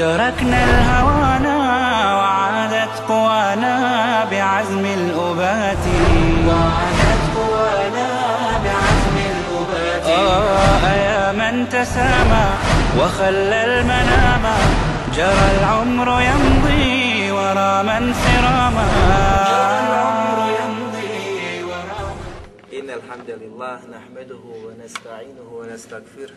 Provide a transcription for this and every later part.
تركنا الهوانا وعادت قوانا بعزم الأبات. وعادت قوانا بعزم الأبات. آه يا من تسامى وخلى المنام. جرى العمر يمضي ورا من سراما جرى العمر يمضي ورا إن الحمد لله نحمده ونستعينه ونستغفره.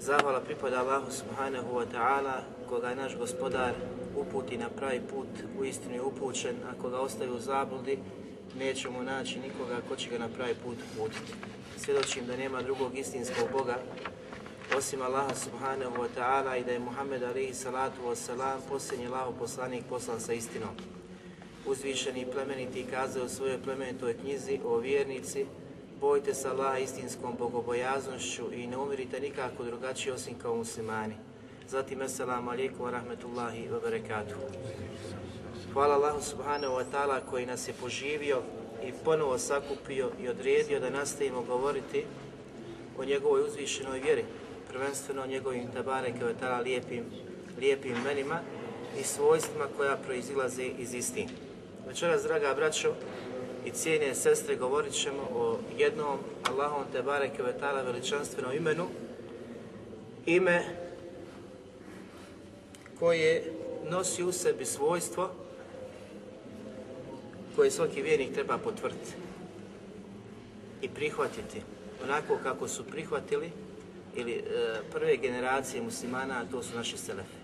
Zahvala pripada Allahu subhanahu wa ta'ala, koga naš gospodar uputi na pravi put, u istinu je upućen, a koga ostaje u zabludi, nećemo naći nikoga ko će ga na pravi put uputiti. Svjedočim da nema drugog istinskog Boga, osim Allaha subhanahu wa ta'ala i da je Muhammed alihi salatu wa salam posljednji Allahu poslanik poslan sa istinom. Uzvišeni i plemeniti kazao u svojoj plemenitoj knjizi o vjernici, bojte se Allaha istinskom bogobojaznošću i ne umirite nikako drugačije osim kao muslimani. Zatim, assalamu alaikum wa rahmetullahi wa barakatuhu. Hvala Allahu subhanahu wa ta'ala koji nas je poživio i ponovo sakupio i odredio da nastavimo govoriti o njegovoj uzvišenoj vjeri, prvenstveno o njegovim tabare ta'ala lijepim, lijepim imenima i svojstvima koja proizilaze iz istih. Večeras, draga braćo, i cijene sestre govorit ćemo o jednom Allahom te bareke ve ta'ala veličanstvenom imenu, ime koje nosi u sebi svojstvo koje svaki vjernik treba potvrditi i prihvatiti onako kako su prihvatili ili e, prve generacije muslimana, a to su naši selefi.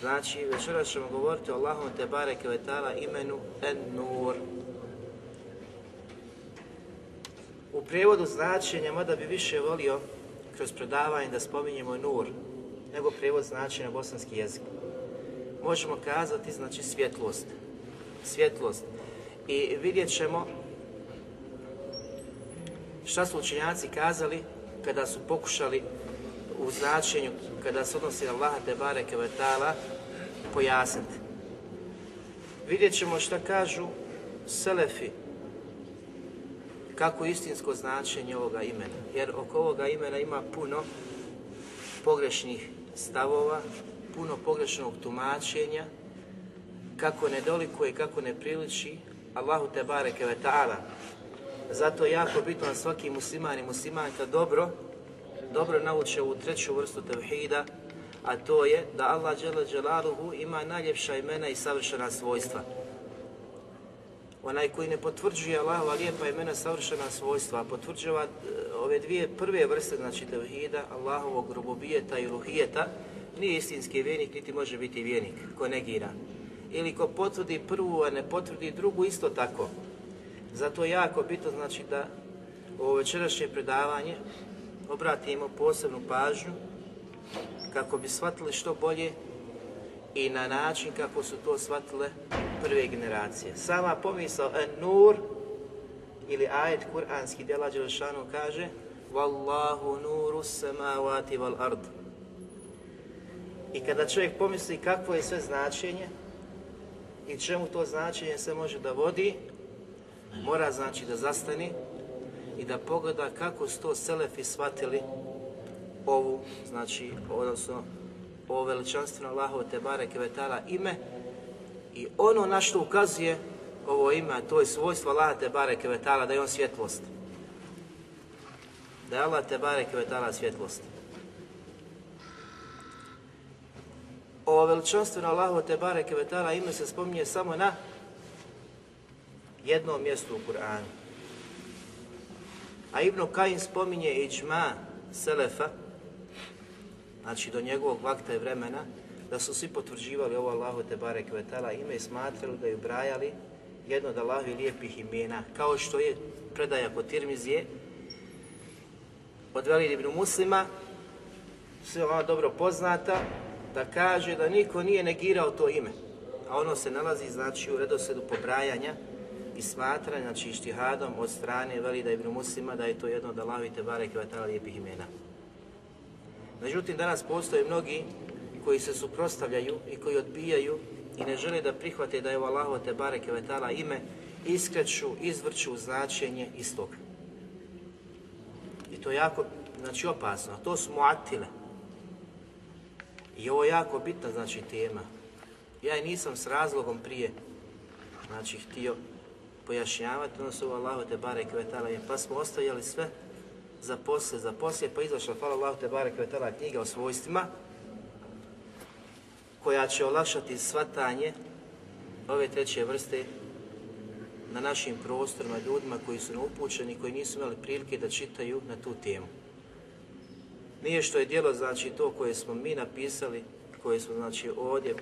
Znači, večeras ćemo govoriti o Allahom te bareke ve ta'ala imenu En-Nur, U prijevodu značenja, mada bi više volio kroz predavanje da spominjemo nur, nego prijevod značenja bosanski jezik. Možemo kazati, znači, svjetlost. Svjetlost. I vidjet ćemo šta su učenjaci kazali kada su pokušali u značenju, kada se odnosi na Allaha bareke vetala, pojasniti. Vidjet ćemo šta kažu Selefi, kako istinsko značenje ovoga imena. Jer oko ovoga imena ima puno pogrešnih stavova, puno pogrešnog tumačenja, kako ne dolikuje kako ne priliči Allahu te bareke ve ta'ala. Zato je jako bitno da svaki musliman i muslimanka dobro, dobro nauče ovu treću vrstu tevhida, a to je da Allah dželle ima najljepša imena i savršena svojstva onaj koji ne potvrđuje Allahova lijepa imena savršena svojstva, a potvrđuje ove dvije prve vrste, znači tevhida, Allahovog rububijeta i ruhijeta, nije istinski vjernik, niti može biti vjernik, ko negira. Ili ko potvrdi prvu, a ne potvrdi drugu, isto tako. Zato je jako bitno, znači, da ovo večerašnje predavanje obratimo posebnu pažnju kako bi shvatili što bolje i na način kako su to shvatile prve generacije. Sama pomisao nur ili ajet kuranski djela Đelšanu kaže Wallahu nuru samavati wal ard. I kada čovjek pomisli kakvo je sve značenje i čemu to značenje se može da vodi, mora znači da zastani i da pogleda kako su to selefi shvatili ovu, znači, odnosno ovo veličanstveno Allahovo te bareke ime i ono na što ukazuje ovo ime, to je svojstvo Allaha te bareke da je on svjetlost. Da je Allah te bareke svjetlost. Ovo veličanstveno Allahovo te bareke ime se spominje samo na jednom mjestu u Kur'anu. A Ibn Kajim spominje iđma Selefa, znači do njegovog vakta i vremena, da su svi potvrđivali ovo Allahu te barek ime i smatrali da ju brajali jedno od Allahovi lijepih imena, kao što je predaja kod Tirmizije od Velid ibn Muslima, sve ona dobro poznata, da kaže da niko nije negirao to ime. A ono se nalazi znači u redosledu pobrajanja i smatranja, znači ištihadom od strane Velida ibn Muslima da je to jedno od Allahovi te barek vetala lijepih imena. Međutim, danas postoje mnogi koji se suprostavljaju i koji odbijaju i ne žele da prihvate da je u Allahu te bareke vetala ime, iskreću, izvrću značenje istog. I to je jako, znači, opasno. To su muatile. I ovo je jako bitna, znači, tema. Ja i nisam s razlogom prije, znači, htio pojašnjavati, ono su Allahu te bareke vetala ime, pa smo ostavljali sve za poslije, za poslije, pa izašla, hvala Allahu te vetala knjiga o svojstvima, koja će olakšati svatanje ove treće vrste na našim prostorima ljudima koji su neupućeni, koji nisu imali prilike da čitaju na tu temu. Nije što je djelo, znači, to koje smo mi napisali, koje smo, znači, ovdje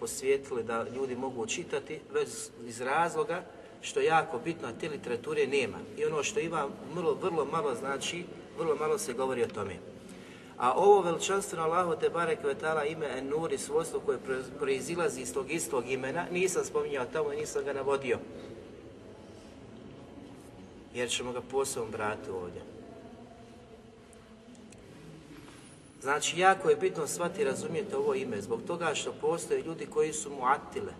posvijetili da ljudi mogu čitati, već iz razloga što je jako bitno, te literature nema. I ono što ima vrlo, vrlo malo znači, vrlo malo se govori o tome. A ovo veličanstveno Allahu te barek vetala ime En-Nur i svojstvo koje proizilazi iz tog istog imena, nisam spominjao tamo i nisam ga navodio. Jer ćemo ga posebno brati ovdje. Znači, jako je bitno shvati i razumijeti ovo ime, zbog toga što postoje ljudi koji su muatile,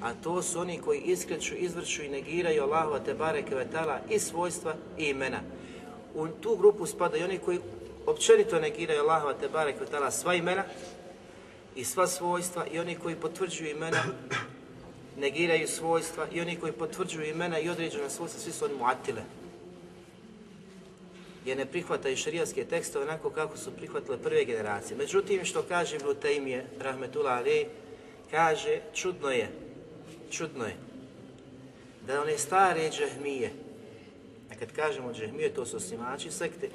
a to su oni koji iskreću, izvrću i negiraju Allahova te bareke vetala i svojstva i imena. U tu grupu spadaju oni koji općenito negiraju Allahova te barek vetala sva imena i sva svojstva i oni koji potvrđuju imena negiraju svojstva i oni koji potvrđuju imena i određena svojstva, svi su oni muatile. Jer ne prihvataju šarijaske tekstove onako kako su prihvatile prve generacije. Međutim, što kaže Ibn Taymije, rahmetullah ali, kaže, čudno je, čudno je, da one stare džehmije, a kad kažemo džehmije, to su osnimači sekte,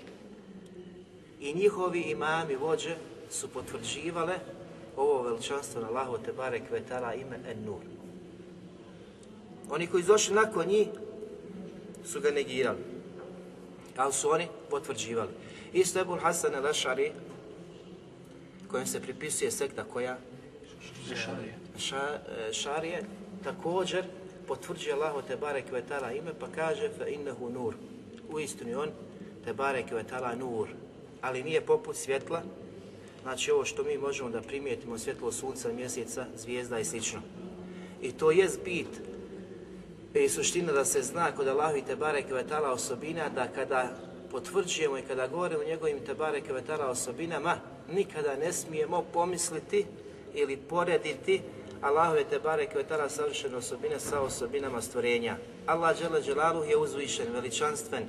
i njihovi imami vođe su potvrđivale ovo veličanstvo na Allahu te barek vetala ime En-Nur. Oni koji došli nakon njih su ga negirali, ali su oni potvrđivali. Isto Ebul Hasan al-Ašari, kojem se pripisuje sekta koja? Šarije. Ša, šarije, također potvrđuje Allahu te barek vetala ime, pa kaže fa innehu nur. U istinu on te barek vetala nur, ali nije poput svjetla, znači ovo što mi možemo da primijetimo svjetlo sunca, mjeseca, zvijezda i slično. I to je bit i suština da se zna kod Allahu i Tebare Kvetala osobina da kada potvrđujemo i kada govorimo o njegovim Tebare Kvetala osobinama, nikada ne smijemo pomisliti ili porediti Allahove Tebare Kvetala savršene osobine sa osobinama stvorenja. Allah Đele je uzvišen, veličanstven,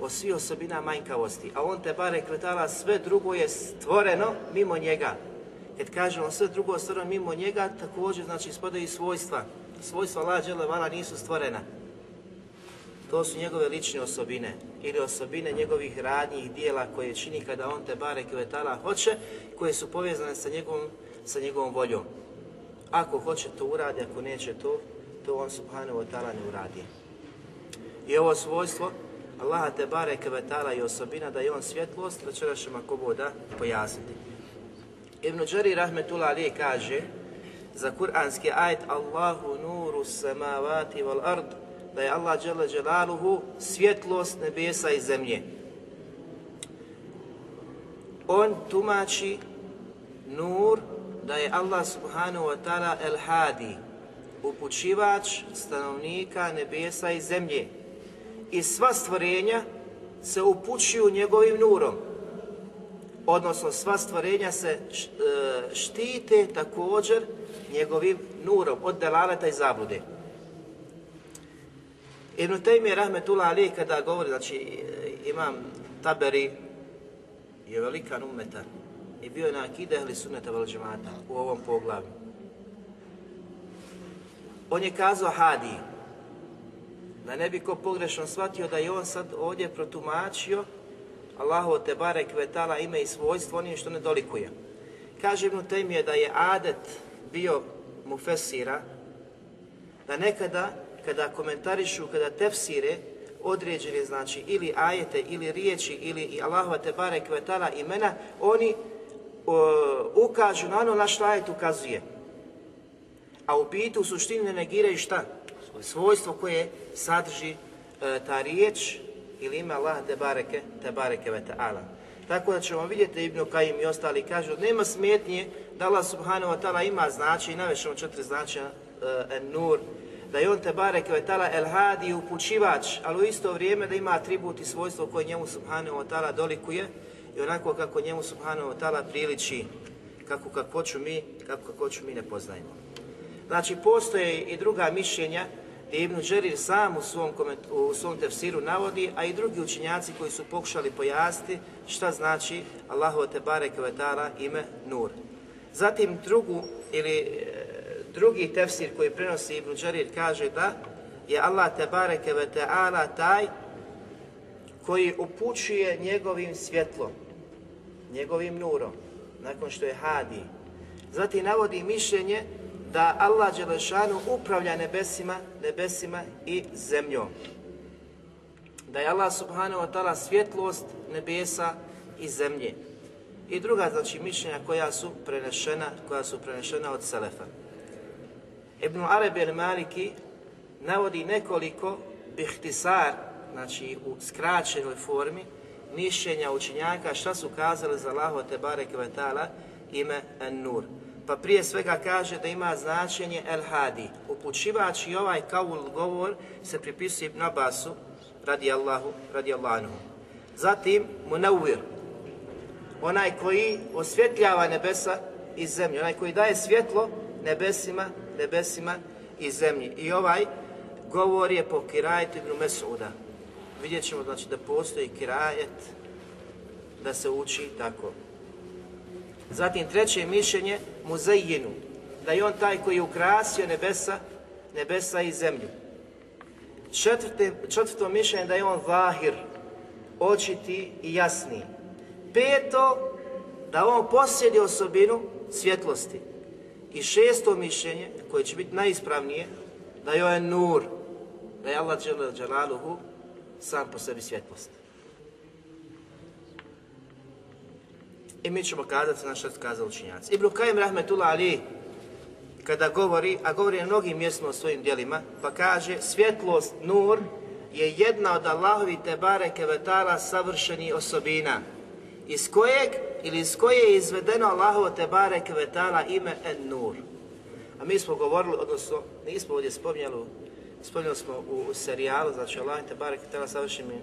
o svi osobina manjkavosti, a on te bare kvetala sve drugo je stvoreno mimo njega. Kad kažemo sve drugo stvoreno mimo njega, također znači spadaju i svojstva. Svojstva lađele vala nisu stvorena. To su njegove lične osobine ili osobine njegovih radnjih dijela koje čini kada on te bare kvetala hoće, koje su povezane sa njegovom, sa njegovom voljom. Ako hoće to uradi, ako neće to, to on subhanahu wa ta'ala ne uradi. I ovo svojstvo Allaha te bareke vetala i osobina da je on svjetlost, večeras ćemo ako boda pojasniti. Ibn Đari rahmetullah ali kaže za kuranski ajet Allahu nuru samavati wal ard da je Allah dželle dželaluhu svjetlost nebesa i zemlje. On tumači nur da je Allah subhanahu wa ta'ala el hadi upućivač stanovnika nebesa i zemlje i sva stvorenja se upućuju njegovim nurom. Odnosno sva stvorenja se e, štite također njegovim nurom od delaleta i zablude. Ibn Taymi rahmetullah ali kada govori, znači e, imam Taberi je velikan umetan i bio je na akide ehli sunneta vel u ovom poglavlju. On je kazao Hadi, Da ne bi ko pogrešno shvatio da je on sad ovdje protumačio Allahovo te barek vetala ime i svojstvo onim što ne dolikuje. Kaže Ibn Taymije da je adet bio mufesira, da nekada kada komentarišu, kada tefsire određene znači ili ajete ili riječi ili i Allahova te barek vetala imena, oni ukažu na ono na što ajet ukazuje. A u bitu u suštini ne negiraju šta? Svojstvo koje sadrži e, ta riječ ili ime Allah te bareke, te bareke ve ta'ala. Tako da ćemo vidjeti Ibn Kajim i ostali kažu nema smetnje da Allah subhanahu wa ta'ala ima znači i četiri značaja e, nur, da je on te bareke ve ta'ala el hadi upućivač, ali u isto vrijeme da ima atribut i svojstvo koje njemu subhanahu wa ta'ala dolikuje i onako kako njemu subhanahu wa ta'ala priliči kako kakvoću mi, kako kakvoću mi ne poznajemo. Znači postoje i druga mišljenja gdje Ibn Đerir sam u svom, u svom tefsiru navodi, a i drugi učenjaci koji su pokušali pojasniti šta znači Allahu te bareke ime Nur. Zatim drugu ili e, drugi tefsir koji prenosi Ibn Đerir kaže da je Allah te bareke taj koji upućuje njegovim svjetlom, njegovim nurom, nakon što je hadi. Zatim navodi mišljenje da Allah Đelešanu upravlja nebesima, nebesima i zemljom. Da je Allah subhanahu wa ta'ala svjetlost nebesa i zemlje. I druga znači mišljenja koja su prenešena, koja su prenešena od Selefa. Ibn Arabi al-Maliki navodi nekoliko bihtisar, znači u skraćenoj formi, mišljenja učenjaka šta su kazali za Allahu te barek ime An-Nur. Pa prije svega kaže da ima značenje El Hadi. Upućivač i ovaj kaul govor se pripisuje Ibn Abbasu radi Allahu, radi Allahu. Zatim Munawir, onaj koji osvjetljava nebesa i zemlju, onaj koji daje svjetlo nebesima, nebesima i zemlji. I ovaj govor je po kirajetu Ibn Mesuda. Vidjet ćemo znači, da postoji kirajet da se uči tako. Zatim treće mišljenje muzejinu, da je on taj koji je ukrasio nebesa, nebesa i zemlju. Četvrte, četvrto mišljenje da je on vahir, očiti i jasni. Peto, da on posjedi osobinu svjetlosti. I šesto mišljenje, koje će biti najispravnije, da je on nur, da je Allah Đalaluhu sam po sebi svjetlost. I mi ćemo kazati na što su kazali učinjaci. Ibn Kajim Rahmetullah Ali, kada govori, a govori na mnogim mjestima o svojim djelima, pa kaže svjetlost, nur, je jedna od Allahovi Tebare Kevetala savršenih osobina, iz kojeg ili iz koje je izvedeno Allahovo Tebare Kevetala ime En Nur. A mi smo govorili, odnosno nismo ovdje spominjali, spominjali smo u serijalu, znači Allah Tebare Kevetala savršenim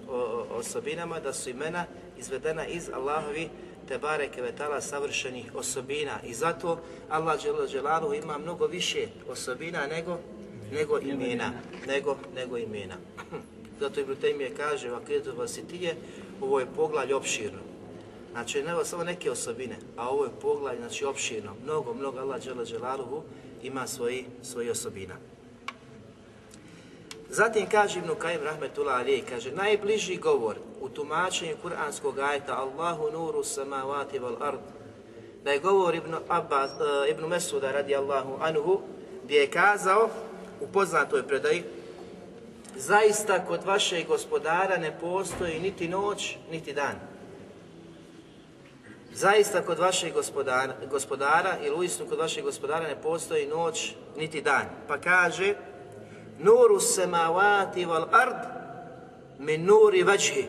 osobinama, da su imena izvedena iz Allahovi te bareke vetala savršenih osobina i zato Allah dželle ima mnogo više osobina nego nego imena, nego nego imena. Zato Ibn Taymije kaže, Akidu Vasitije, ovo je poglavlje opširno. Znači, ne samo neke osobine, a ovo je poglavlje, znači, opširno. Mnogo, mnogo Allah dželle ima svoji, svoji osobina. Zatim kaže Ibn Kajim Rahmetullah Ali, kaže, najbliži govor u tumačenju kuranskog ajeta Allahu nuru samavati wal ard, da je govor Ibn, Abbas, uh, Ibn Mesuda radi Allahu anhu, gdje je kazao u poznatoj predaji, zaista kod vašeg gospodara ne postoji niti noć, niti dan. Zaista kod vašeg gospodara, gospodara ili uistinu kod vašeg gospodara ne postoji noć, niti dan. Pa kaže, nuru samavati wal ard min nuri vajhi.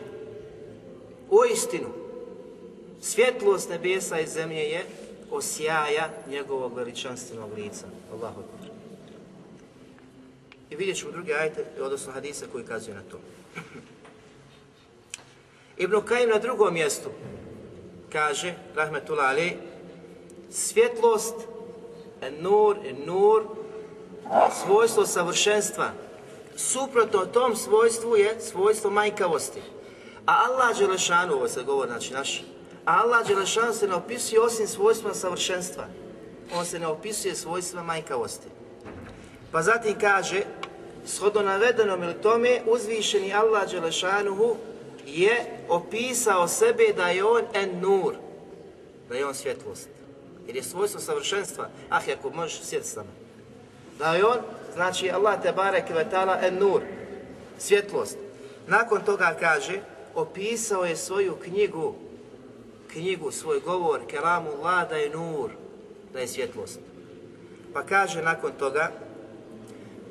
U istinu, svjetlost nebesa i zemlje je osjaja njegovog veličanstvenog lica. Allahu I vidjet ćemo druge ajte, odnosno hadise koji kazuju na to. Ibn Kajim na drugom mjestu kaže, rahmetullah ali, svjetlost, nur, nur, svojstvo savršenstva. Suprotno tom svojstvu je svojstvo majkavosti. A Allah Đelešanu, ovo se govori, znači naš, Allah Đelešanu se ne opisuje osim svojstva savršenstva. On se ne opisuje svojstva majkavosti. Pa zatim kaže Shodno navedenom ili tome, uzvišeni Allah Đelešanuhu je opisao sebe da je on en nur, da je on svjetlost. Jer je svojstvo savršenstva. Ah, ako možeš sjetiti samo. Da je on, znači Allah te barek vetala en nur, svjetlost. Nakon toga kaže, opisao je svoju knjigu, knjigu, svoj govor, kelamu Allah da je nur, da je svjetlost. Pa kaže nakon toga,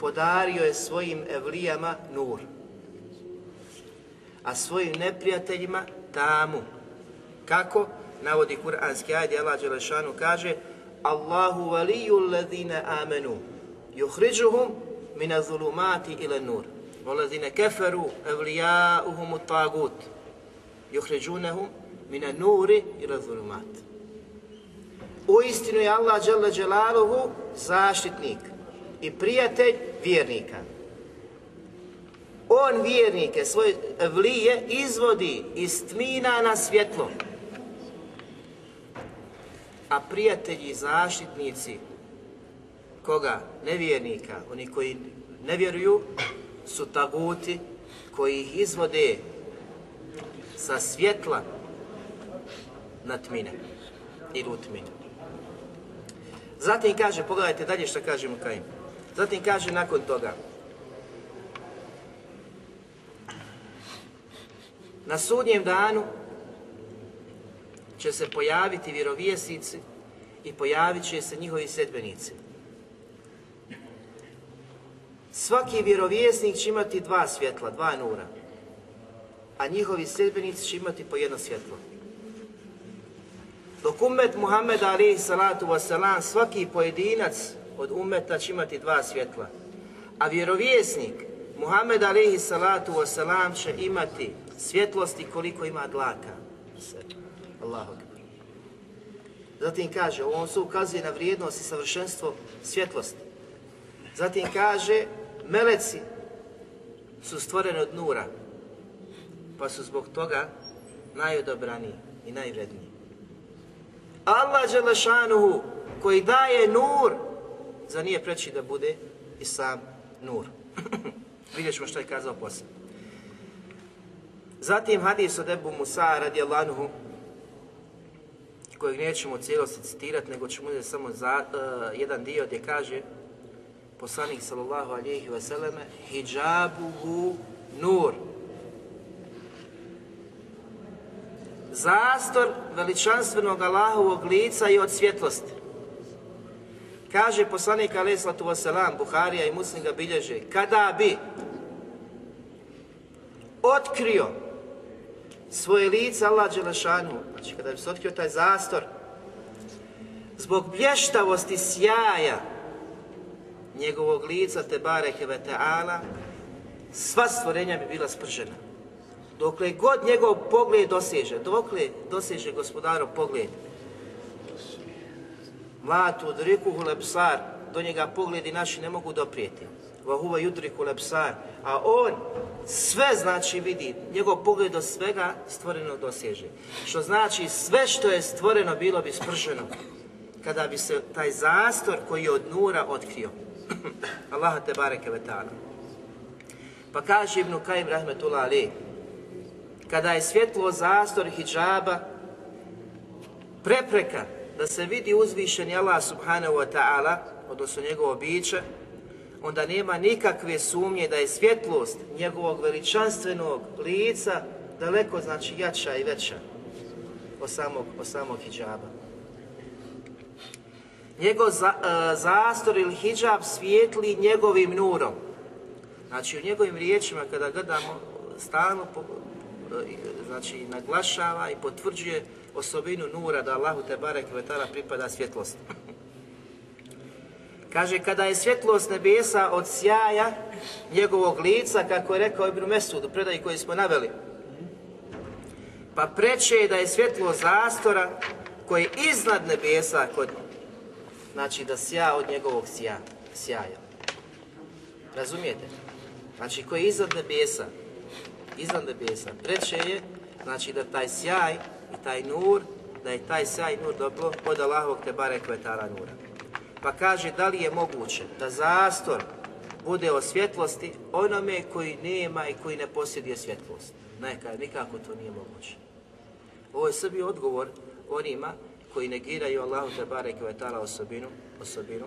podario je svojim evlijama nur, a svojim neprijateljima tamu. Kako? Navodi kuranski ajde, Allah Đelešanu kaže Allahu valiju ladine amenu yuhriđuhum mina zulumati ila nur. Walladine keferu evlijauhum tagut yuhriđunehum mina nuri ila zulumati. U istinu je Allah Đalla Đelaluhu zaštitnik i prijatelj vjernika. On vjernike, svoje vlije, izvodi iz tmina na svjetlo. A prijatelji i zaštitnici, koga? Nevjernika, oni koji ne vjeruju, su taguti koji ih izvode sa svjetla na tmine ili u tmine. Zatim kaže, pogledajte dalje što kaže Mukajim. Zatim kaže nakon toga, na sudnjem danu će se pojaviti vjerovjesnici i pojavit će se njihovi sedbenici. Svaki vjerovjesnik će imati dva svjetla, dva nura, a njihovi sedbenici će imati po jedno svjetlo. Dok umet Muhammed alaihi salatu wasalam, svaki pojedinac od umeta će imati dva svjetla. A vjerovjesnik Muhammed alaihi salatu wasalam će imati svjetlosti koliko ima dlaka. Allahu. Zatim kaže, on se ukazuje na vrijednost i savršenstvo svjetlosti. Zatim kaže, meleci su stvoreni od nura, pa su zbog toga najodobraniji i najvredniji. Allah Đelešanuhu koji daje nur, za nije preći da bude i sam nur. Vidjet ćemo što je kazao poslije. Zatim hadis od Ebu Musa radijallahu anhu, kojeg nećemo cijelosti citirati, nego ćemo uzeti samo za, uh, jedan dio gdje kaže poslanik sallallahu alihi vseleme hijabuhu nur zastor veličanstvenog Allahovog lica i od svjetlosti. Kaže poslanik alaih sallatu Buharija i Muslim ga bilježe, kada bi otkrio svoje lice Allah Đelešanu, znači kada bi se otkrio taj zastor, zbog blještavosti sjaja njegovog lica, te bareke ve ta'ala, sva stvorenja bi bila spržena. Dokle god njegov pogled doseže, dokle doseže gospodarov pogled, mlatu udriku lepsar, do njega pogledi naši ne mogu doprijeti. Vahuva judriku lepsar, a on sve znači vidi, njegov pogled do svega stvoreno doseže. Što znači sve što je stvoreno bilo bi sprženo kada bi se taj zastor koji je od nura otkrio. Allah te bareke ve. Pa kaže Ibnu Kajim rahmetullah ali, kada je svjetlo zastor hijjaba, prepreka da se vidi uzvišeni Allah subhanahu wa ta'ala, odnosno njegovo biće, onda nema nikakve sumnje da je svjetlost njegovog veličanstvenog lica daleko znači jača i veća od samog, od samog hijjaba. Njegov za, e, zastor ili hijab svijetli njegovim nurom. Znači u njegovim riječima kada gledamo stalno po, e, znači naglašava i potvrđuje osobinu nura da Allahu te barek vetara pripada svjetlost. Kaže, kada je svjetlost nebesa od sjaja njegovog lica, kako je rekao Ibn Mesud u predaji koji smo naveli, pa preče je da je svjetlo zastora koji je iznad nebesa kod znači da sja od njegovog sja, sjaja. Razumijete? Znači koji je iznad nebesa, iznad nebesa, preče je znači da taj sjaj i taj nur, da je taj sjaj nur dobro od Allahovog te bare kvetara nura. Pa kaže da li je moguće da zastor bude o svjetlosti onome koji nema i koji ne posjeduje svjetlost. Neka, nikako to nije moguće. Ovo je sebi odgovor onima koji negiraju Allahu te bareke osobinu, osobinu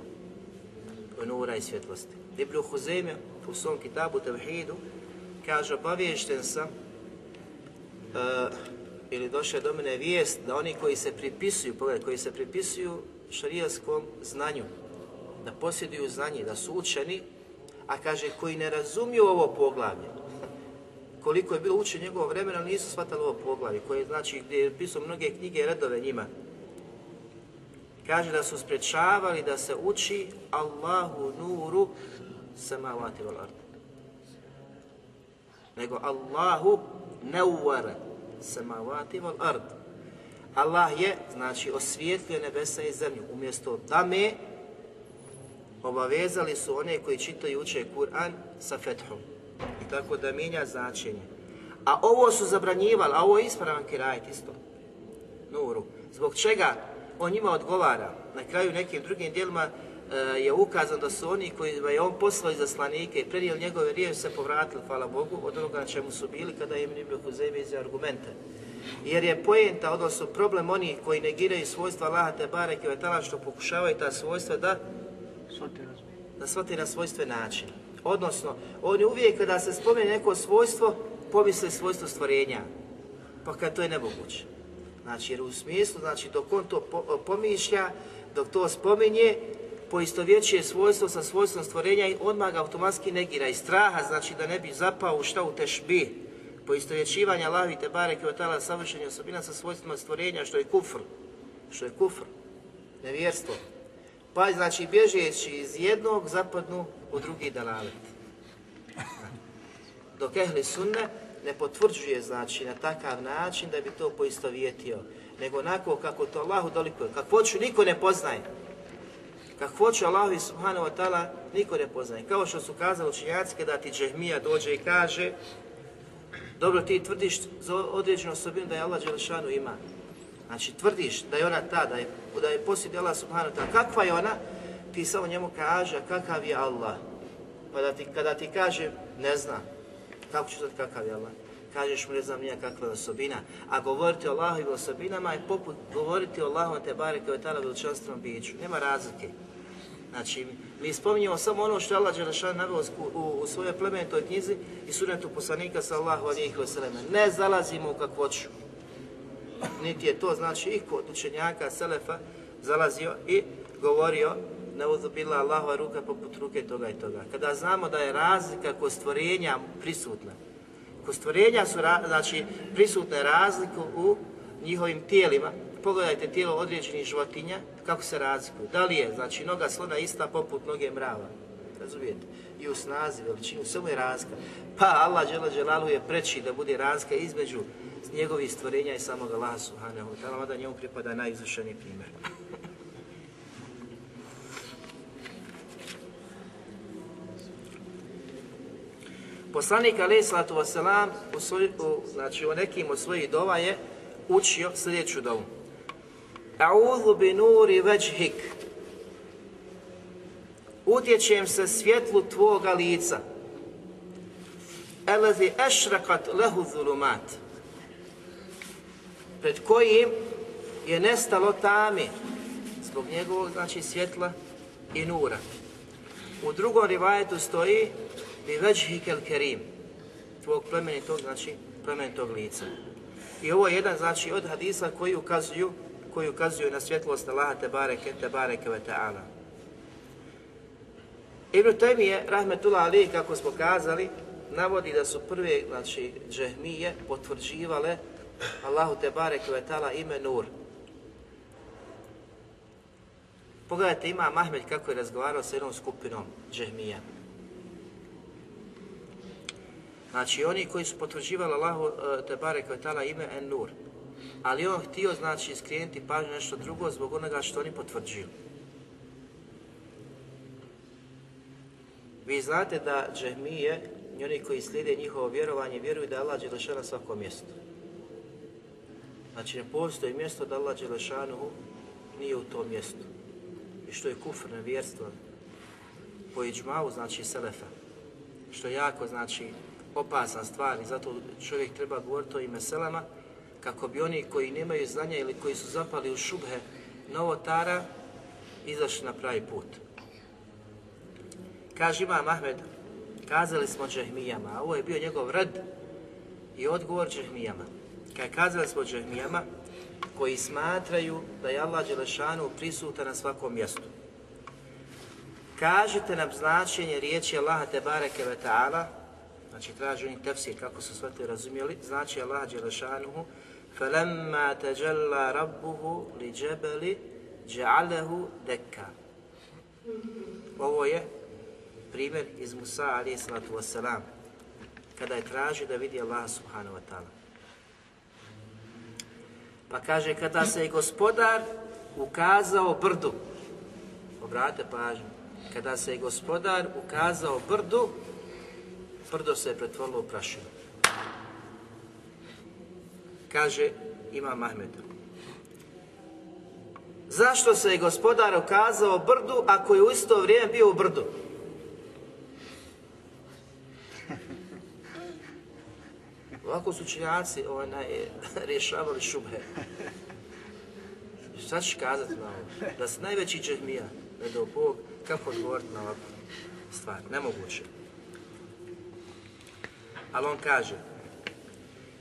nura i svjetlosti. Ibn u svom kitabu Tevhidu kaže obaviješten sam uh, ili došla do mene vijest da oni koji se pripisuju, pogledaj, koji se pripisuju šarijaskom znanju, da posjeduju znanje, da su učeni, a kaže koji ne razumiju ovo poglavlje, koliko je bilo učen njegovo vremena, nisu shvatali ovo poglavlje, koje znači gdje je pisao mnoge knjige i redove njima. Kaže da su sprečavali da se uči Allahu nuru samavati val ard. Nego Allahu neuwara samavati val ard. Allah je, znači, osvijetlio nebesa i zemlju. Umjesto me obavezali su one koji čitaju i uče Kur'an sa fethom. I tako da mijenja značenje. A ovo su zabranjivali, a ovo je ispravan kirajt isto. Nuru. Zbog čega on njima odgovara? Na kraju nekim drugim dijelima e, je ukazano da su oni koji je on poslao iz zaslanike i prenijeli njegove riječi se povratili, hvala Bogu, od onoga na čemu su bili kada im Ibn Huzeymi iz argumente. Jer je pojenta, odnosno problem onih koji negiraju svojstva Allaha te bareke što pokušavaju ta svojstva da da shvati na svojstven način. Odnosno, oni uvijek kada se spomene neko svojstvo, pomisle svojstvo stvorenja. Pa kad to je nemoguće. Znači, jer u smislu, znači, dok on to pomišlja, dok to spominje, poistovjećuje svojstvo sa svojstvom stvorenja i odmah ga automatski negira i straha, znači da ne bi zapao u šta u tešbi, poistovjećivanja Allahi te bareke od tala savršenja osobina sa svojstvima stvorenja, što je kufr, što je kufr, nevjerstvo. Pa znači bježeći iz jednog zapadnu u drugi dalalet. Dok ehli sunne ne potvrđuje znači na takav način da bi to poistovjetio, nego onako kako to Allahu dolikuje. Kako hoću niko ne poznaje. Kako hoću Allahu subhanahu wa ta'ala niko ne poznaje. Kao što su kazali učinjaci kada ti džehmija dođe i kaže dobro ti tvrdiš za određenu osobinu da je Allah Đelešanu ima. Znači tvrdiš da je ona ta, da je, da je posjedi Allah subhanahu wa ta'ala. Kakva je ona? Ti samo njemu kaže kakav je Allah. Pa da ti, kada ti kaže ne zna, kako ću znati kakav je Allah? Kažeš mu ne znam nija kakva je osobina. A govoriti o Allahovim osobinama je poput govoriti o Allahom te bareke o ta'ala veličanstvenom biću. Nema razlike. Znači, mi spominjemo samo ono što je Allah Đelešan naveo u, u, svojoj plemenitoj knjizi i sunetu poslanika sallahu alihi wasallam. Ne zalazimo u kakvoću niti je to znači i kod učenjaka Selefa zalazio i govorio ne uzubila Allahova ruka poput ruke toga i toga. Kada znamo da je razlika kod stvorenja prisutna, kod stvorenja su znači, prisutne razlike u njihovim tijelima, pogledajte tijelo određenih životinja, kako se razlikuju. Da li je, znači, noga slona ista poput noge mrava, razumijete? I u snazi, veličinu, samo je razlika. Pa Allah Đela je preći da bude razlika između njegovih stvorenja i samog Allaha subhanahu wa ta'ala, mada njemu pripada najizvršeniji primjer. Poslanik alaih sallatu wasalam u, u, znači, u nekim od svojih dova je učio sljedeću dovu. A'udhu bi nuri veđhik. Utječem se svjetlu tvoga lica. Elazi ešrakat lehu zulumat pred kojim je nestalo tami zbog njegovog znači svjetla i nura. U drugom rivajetu stoji bi već hikel kerim, tvog plemenitog, znači plemenitog lica. I ovo je jedan znači od hadisa koji ukazuju koji ukazuju na svjetlost Allaha te bareke te bareke ve ta'ala. Ibn Taymiye, rahmetullah ali, kako smo kazali, navodi da su prve, znači, džehmije potvrđivale Allahu te barek ve ime Nur. Pogledajte, ima Mahmed kako je razgovarao sa jednom skupinom džehmija. Znači, oni koji su potvrđivali Allahu e, te barek ve ime En Nur. Ali on htio, znači, skrenuti pažnju nešto drugo zbog onoga što oni potvrđuju. Vi znate da džehmije i oni koji slijede njihovo vjerovanje vjeruju da Allah je na svakom mjestu. Znači ne postoji mjesto da Allah Đelešanuhu nije u tom mjestu. I što je kufr, nevjerstvo. po iđmavu, znači selefa, što je jako, znači, opasna stvar i zato čovjek treba govoriti o ime selama, kako bi oni koji nemaju znanja ili koji su zapali u šubhe novotara, izašli na pravi put. Kaže Imam Ahmed, kazali smo džehmijama, a ovo je bio njegov red i odgovor džehmijama. Kaj kazali smo džehmijama, koji smatraju da je Allah Đelešanu prisutan na svakom mjestu. Kažite nam značenje riječi Allaha te bareke ve ta'ala, znači traži oni tefsir kako su sve to razumjeli, znači Allah Đelešanuhu فَلَمَّا تَجَلَّا رَبُّهُ لِجَبَلِ جَعَلَهُ دَكَّا Ovo je primjer iz Musa alaih sallatu wasalam, kada je tražio da vidi Allah subhanahu wa ta'ala. Pa kaže, kada se je gospodar ukazao brdu, obratite pažnju, kada se je gospodar ukazao brdu, brdo se je pretvorilo u prašinu. Kaže Imam Ahmed. Zašto se je gospodar ukazao brdu ako je u isto vrijeme bio u brdu? Ovako su činjaci ovaj, rješavali šubhe. Šta ćeš kazati na ovo? Da si najveći džehmija, ne do Bog, kako odgovoriti na ovakvu stvar? Nemoguće. Ali on kaže,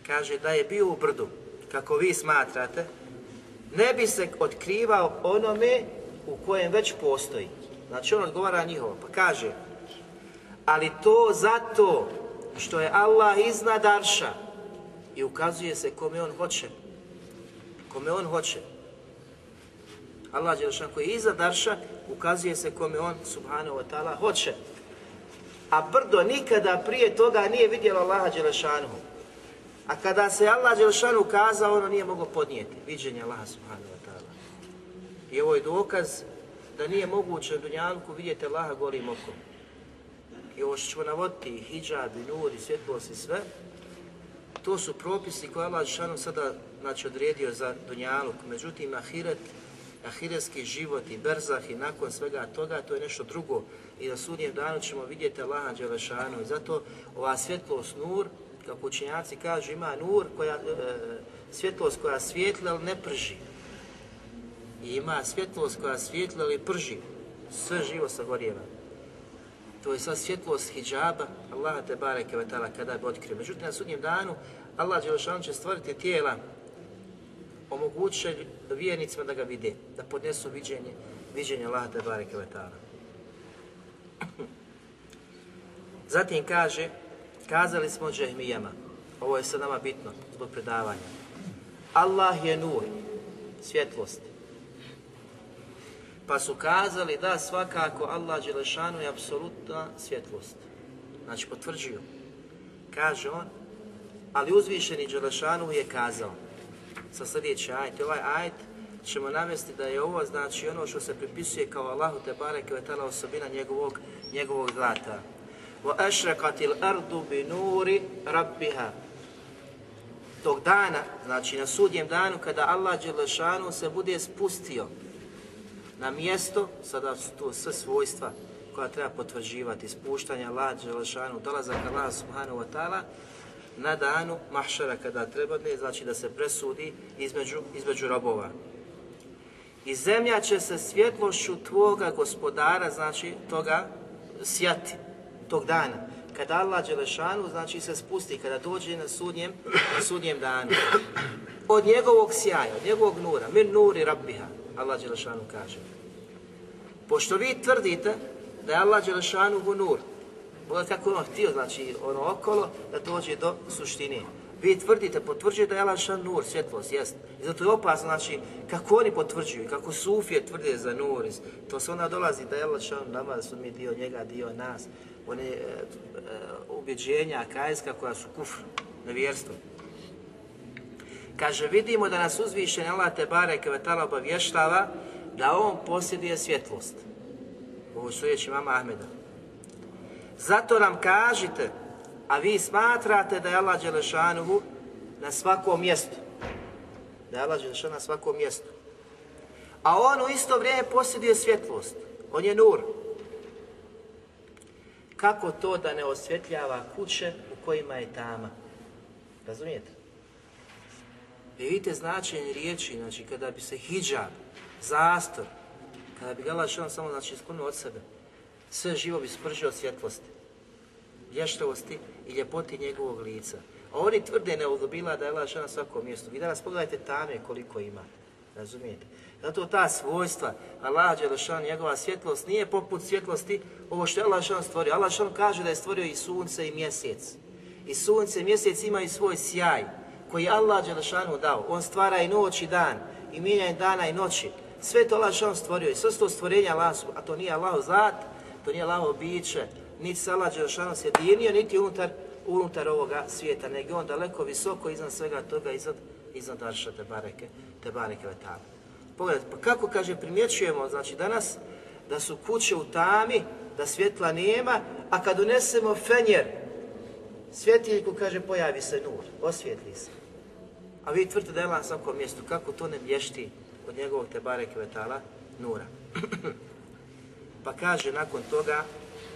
kaže da je bio u brdu, kako vi smatrate, ne bi se otkrivao onome u kojem već postoji. Znači on odgovara njihovo, pa kaže, ali to zato što je Allah iznad Arša i ukazuje se kome on hoće. Kome on hoće. Allah Đelšan koji je iznad Arša ukazuje se kome on subhanahu wa ta'ala hoće. A brdo nikada prije toga nije vidjelo Allaha Đelešanu. A kada se Allah Đelešanu ukazao, ono nije moglo podnijeti. Viđenje Allaha subhanahu wa ta'ala. I ovo je dokaz da nije moguće u Dunjanku vidjeti Allaha golim okom i ovo što ćemo navoditi, i hijab, i nur, i svjetlost i sve, to su propisi koje Allah Žešanu sada znači, odredio za Dunjaluk. Međutim, ahiret, ahiretski život i berzah i nakon svega toga, to je nešto drugo. I na sudnjem danu ćemo vidjeti Allaha Đelešanu. I zato ova svjetlost nur, kako učenjaci kažu, ima nur, koja, e, svjetlost koja svijetla, ali ne prži. I ima svjetlost koja svijetla, ali prži. Sve živo sagorjeva to je sva svjetlost hijjaba Allaha te bareke kada bi otkrio. Međutim, na sudnjem danu Allah Đelešanu će stvoriti tijela omogućuje vjernicima da ga vide, da podnesu viđenje, viđenje Allaha te bareke. Zatim kaže, kazali smo džehmijama, ovo je sad nama bitno zbog predavanja. Allah je nur, svjetlost. Pa su kazali da svakako Allah Đelešanu je apsolutna svjetlost. Znači potvrđuju. Kaže on, ali uzvišeni Đelešanu je kazao. Sa sljedeći ajet, ovaj ajet ćemo navesti da je ovo znači ono što se pripisuje kao Allahu te bareke ve osobina njegovog njegovog zlata. Wa ashraqatil ardu bi nuri rabbiha. Tog dana, znači na sudjem danu kada Allah Đelešanu se bude spustio na mjesto, sada su to sve svojstva koja treba potvrđivati, spuštanja Allah, Đelešanu, dolazak Allah subhanahu wa ta'ala, na danu mahšara kada treba ne, znači da se presudi između, između robova. I zemlja će se svjetlošću tvoga gospodara, znači toga sjati, tog dana. Kada Allah Đelešanu, znači se spusti, kada dođe na sudnjem, na sudnjem danu. Od njegovog sjaja, od njegovog nura, min nuri rabbiha, Allah Đelešanu kaže. Pošto vi tvrdite da je Allah Đelešanu nur, Boga kako ono htio, znači ono okolo, da dođe do suštine. Vi tvrdite, potvrđuje da je Allah nur, svjetlost, jest. I zato je opasno, znači, kako oni potvrđuju, kako sufije tvrde za nur, to se onda dolazi da je Allah nama, da mi dio njega, dio nas. One e, e, kajska koja su kufr, nevjerstvo. Kaže, vidimo da nas uzvišen Allah te bareke vetala obavještava da on posjeduje svjetlost. Ovo su riječi mama Ahmeda. Zato nam kažite, a vi smatrate da je Allah Đelešanuhu na svakom mjestu. Da je Allah Đelešanuhu na svakom mjestu. A on u isto vrijeme posjeduje svjetlost. On je nur. kako to da ne osvjetljava kuće u kojima je tama. Razumijete? I vidite značenje riječi, znači kada bi se hijab, zastor, kada bi ga Allah samo znači sklonio od sebe, sve živo bi spržio svjetlosti, i ljepoti njegovog lica. A oni tvrde neudobila da je Allah na svakom mjestu. Vi danas pogledajte tame koliko ima. Razumijete? Zato ta svojstva, Allah Đelešan, njegova svjetlost nije poput svjetlosti ovo što je Allah Đelešan stvorio. Allah Đelešan kaže da je stvorio i sunce i mjesec. I sunce i mjesec imaju svoj sjaj koji Allah Đelešanu dao. On stvara i noć i dan i mijenja dana i noći. Sve to Allah Đelešan stvorio i sve stvorenja Allah, a to nije Allah zat, to nije Allah biće, niti se Allah Đelešanu sjedinio, niti unutar, unutar ovoga svijeta, nego on daleko visoko iznad svega toga, iznad, iznad Arša te bareke, te bareke vetala. Pogledajte, pa kako kaže primjećujemo, znači danas da su kuće u tami, da svjetla nema, a kad unesemo fenjer, svjetiljku kaže pojavi se nur, osvijetli se. A vi tvrdite da je na svakom mjestu, kako to ne blješti od njegovog te bareke vetala nura. pa kaže nakon toga,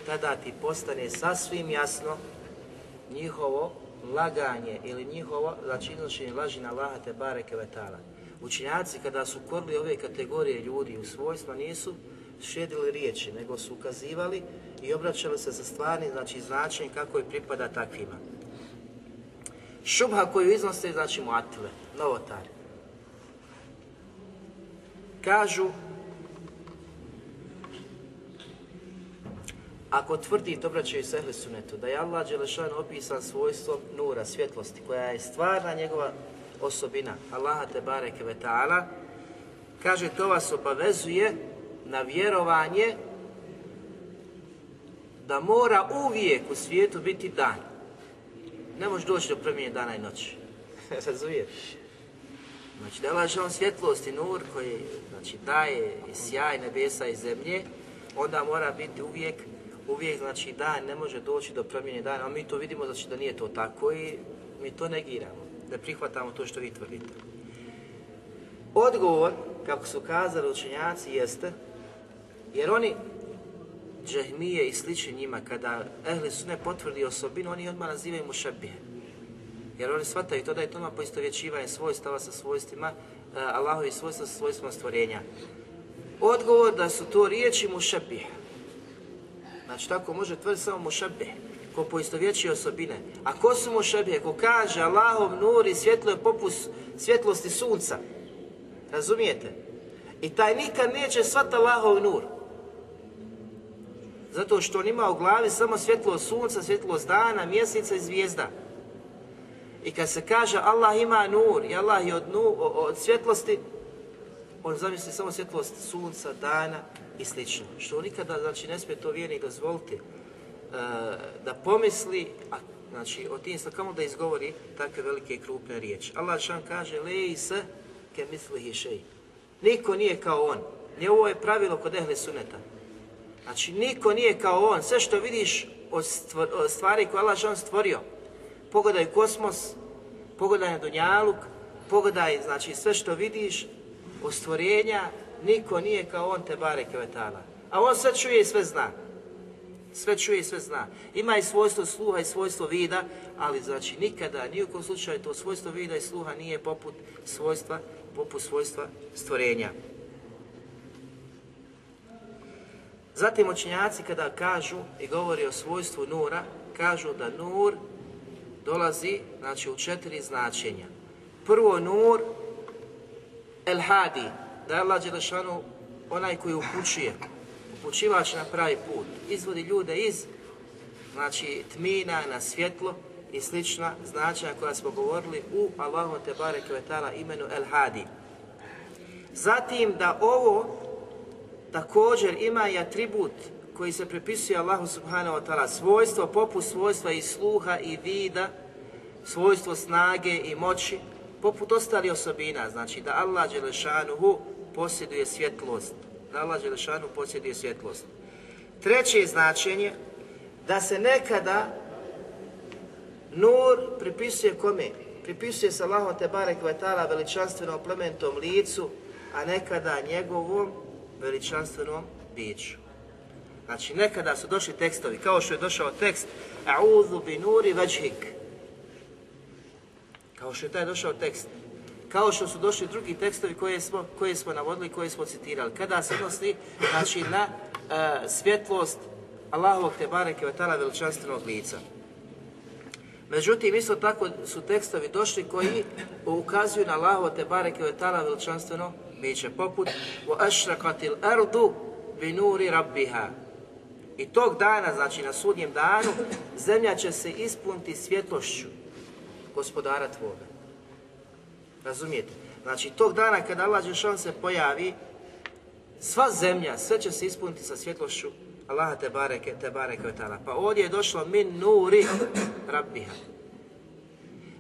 tada ti postane sasvim jasno njihovo laganje ili njihovo, znači iznošenje laži na Allaha te bareke vetala. Učinjaci kada su korili ove kategorije ljudi u svojstva nisu šedili riječi, nego su ukazivali i obraćali se za stvarni znači značenje kako je pripada takvima. Šubha koju iznose znači muatile, novotari. Kažu Ako tvrdi, to obraćaju se ehli sunetu, da je Allah Đelešan opisan svojstvom nura, svjetlosti, koja je stvarna njegova osobina Allaha te bareke ve ta'ala, kaže to vas obavezuje na vjerovanje da mora uvijek u svijetu biti dan. Ne može doći do promjene dana i noći. Razumiješ? Znači da laže on svjetlost i nur koji znači, daje sjaj nebesa i zemlje, onda mora biti uvijek, uvijek znači dan ne može doći do promjene dana, a mi to vidimo znači da nije to tako i mi to negiramo da prihvatamo to što vi tvrdite. Odgovor, kako su kazali učenjaci, jeste, jer oni, džahmije i slični njima, kada ehli su ne potvrdi osobinu, oni odmah nazivaju mu šebije. Jer oni shvataju to da je to poistovjećivanje svojstava sa svojstvima, uh, Allahovi svojstva sa svojstvima stvorenja. Odgovor da su to riječi mu šebije. Znači tako može tvrditi samo mu šebije ko poistovjećuje osobine. A ko su mu šebije? Ko kaže Allahov nur i svjetlo je poput svjetlosti sunca. Razumijete? I taj nikad neće svat Allahov nur. Zato što on ima u glavi samo svjetlo sunca, svjetlo dana, mjeseca i zvijezda. I kad se kaže Allah ima nur i Allah je od, nu, od svjetlosti, on zamisli samo svjetlost sunca, dana i slično. Što nikada znači, ne smije to vjernik dozvoliti E, da pomisli, a, znači o tim kamo da izgovori takve velike i krupne riječi. Allah šan kaže, leji se ke misli šej. Niko nije kao on. Nije ovo je pravilo kod ehle suneta. Znači, niko nije kao on. Sve što vidiš od stvari koje Allah šan stvorio, pogledaj kosmos, pogledaj na Dunjaluk, pogledaj, znači, sve što vidiš od stvorenja, niko nije kao on te bare kevetala. A on sve čuje i sve zna sve čuje i sve zna. Ima i svojstvo sluha i svojstvo vida, ali znači nikada, ni u kom slučaju to svojstvo vida i sluha nije poput svojstva, poput svojstva stvorenja. Zatim učenjaci kada kažu i govori o svojstvu nura, kažu da nur dolazi znači, u četiri značenja. Prvo nur, el hadi, da je Allah Đelešanu onaj koji upućuje, upućivač na pravi put, izvodi ljude iz znači tmina na svjetlo i slična značenja koja smo govorili u Allahu te bareke imenu El Hadi. Zatim da ovo također ima i atribut koji se pripisuje Allahu subhanahu wa ta'ala, svojstvo poput svojstva i sluha i vida, svojstvo snage i moći, poput ostali osobina, znači da Allah Đelešanuhu posjeduje svjetlost, da Allah Đelešanu posjeduje svjetlost. Treće značenje, da se nekada nur pripisuje kome? Pripisuje se Allahom te barek vatala veličanstvenom plementom licu, a nekada njegovom veličanstvenom biću. Znači, nekada su došli tekstovi, kao što je došao tekst A'udhu bi nuri vajhik. Kao što je taj došao tekst. Kao što su došli drugi tekstovi koje smo, koje smo navodili, koje smo citirali. Kada se odnosi, znači, na e, svjetlost Allahovog te bareke vetala veličanstvenog lica. Međutim, isto tako su tekstovi došli koji ukazuju na Allahovo te bareke vetala veličanstveno biće, poput وَأَشْرَقَتِ الْأَرْضُ بِنُورِ رَبِّهَا I tog dana, znači na sudnjem danu, zemlja će se ispuniti svjetlošću gospodara tvoga. Razumijete? Znači, tog dana kada Allah se pojavi, sva zemlja, sve će se ispuniti sa svjetlošću Allaha te bareke, te bareke. Pa ovdje je došlo min nuri rabbiha.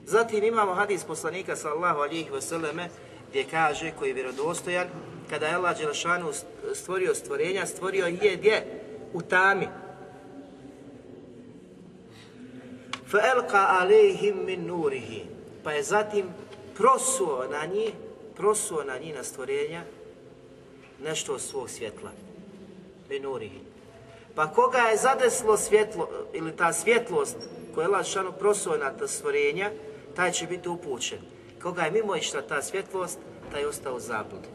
Zatim imamo hadis poslanika sallallahu alihi vseleme gdje kaže, koji je vjerodostojan, kada je Allah Đelšanu stvorio stvorenja, stvorio je gdje? U tami. Felka alejhim min nurihi. Pa je zatim prosuo na njih, prosuo na njih na stvorenja nešto od svog svjetla. Min nurihi. Pa koga je zadeslo svjetlo, ili ta svjetlost koja je lašano prosuo na ta stvorenja, taj će biti upućen. Koga je mimo išla ta svjetlost, taj je ostao u.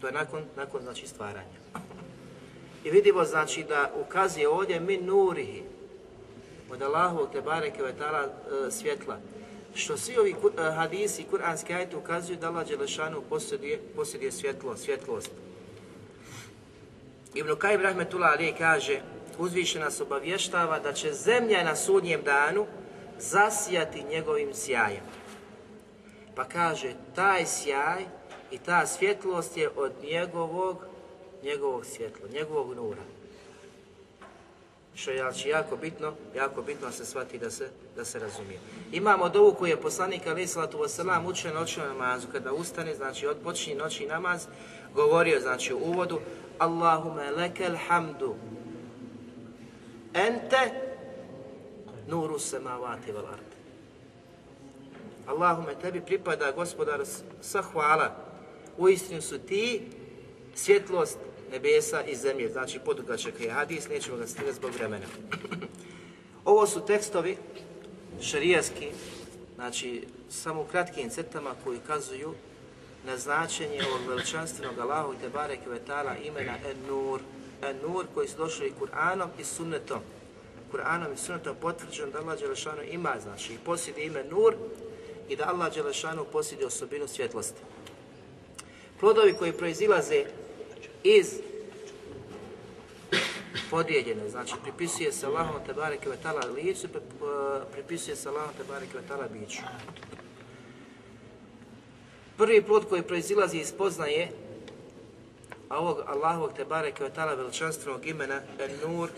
To je nakon, nakon znači stvaranja. I vidimo znači da ukazuje ovdje min nurihi, od Allahovog te bareke e, svjetla. Što svi ovi e, hadisi, kuranski ajte ukazuju da Allah Đelešanu posjeduje, posjeduje svjetlo, svjetlost. Ibn Kajib Rahmetullah Ali kaže, uzviše nas obavještava da će zemlja na sudnjem danu zasijati njegovim sjajem. Pa kaže, taj sjaj i ta svjetlost je od njegovog, njegovog svjetla, njegovog nura što je znači, jako bitno, jako bitno se shvati da se, da se razumije. Imamo dovu koju je poslanik Ali Salatu Vosalam učio noćnu namazu, kada ustane, znači od počinje noći namaz, govorio znači u uvodu Allahume lekel hamdu ente nuru samavati vel ard. Allahume tebi pripada gospodar sa hvala. Uistinu su ti svjetlost nebesa i zemlje, znači podugačak je hadis, nećemo ga stigati zbog vremena. Ovo su tekstovi šarijaski, znači samo u kratkim crtama koji kazuju na značenje ovog veličanstvenog Allahu i Tebare Kvetala imena En-Nur. En-Nur koji su došli Kur'anom i Sunnetom. Kur'anom i Sunnetom potvrđeno da Allah Đelešanu ima, znači i posjedi ime Nur i da Allah Đelešanu posjedi osobinu svjetlosti. Plodovi koji proizilaze iz podijeljene, znači pripisuje se Allahom te bareke vetala licu, pripisuje se Allahom te bareke vetala biću. Prvi plod koji proizilazi iz poznaje a ovog Allahovog te bareke vetala veličanstvenog imena En-Nur,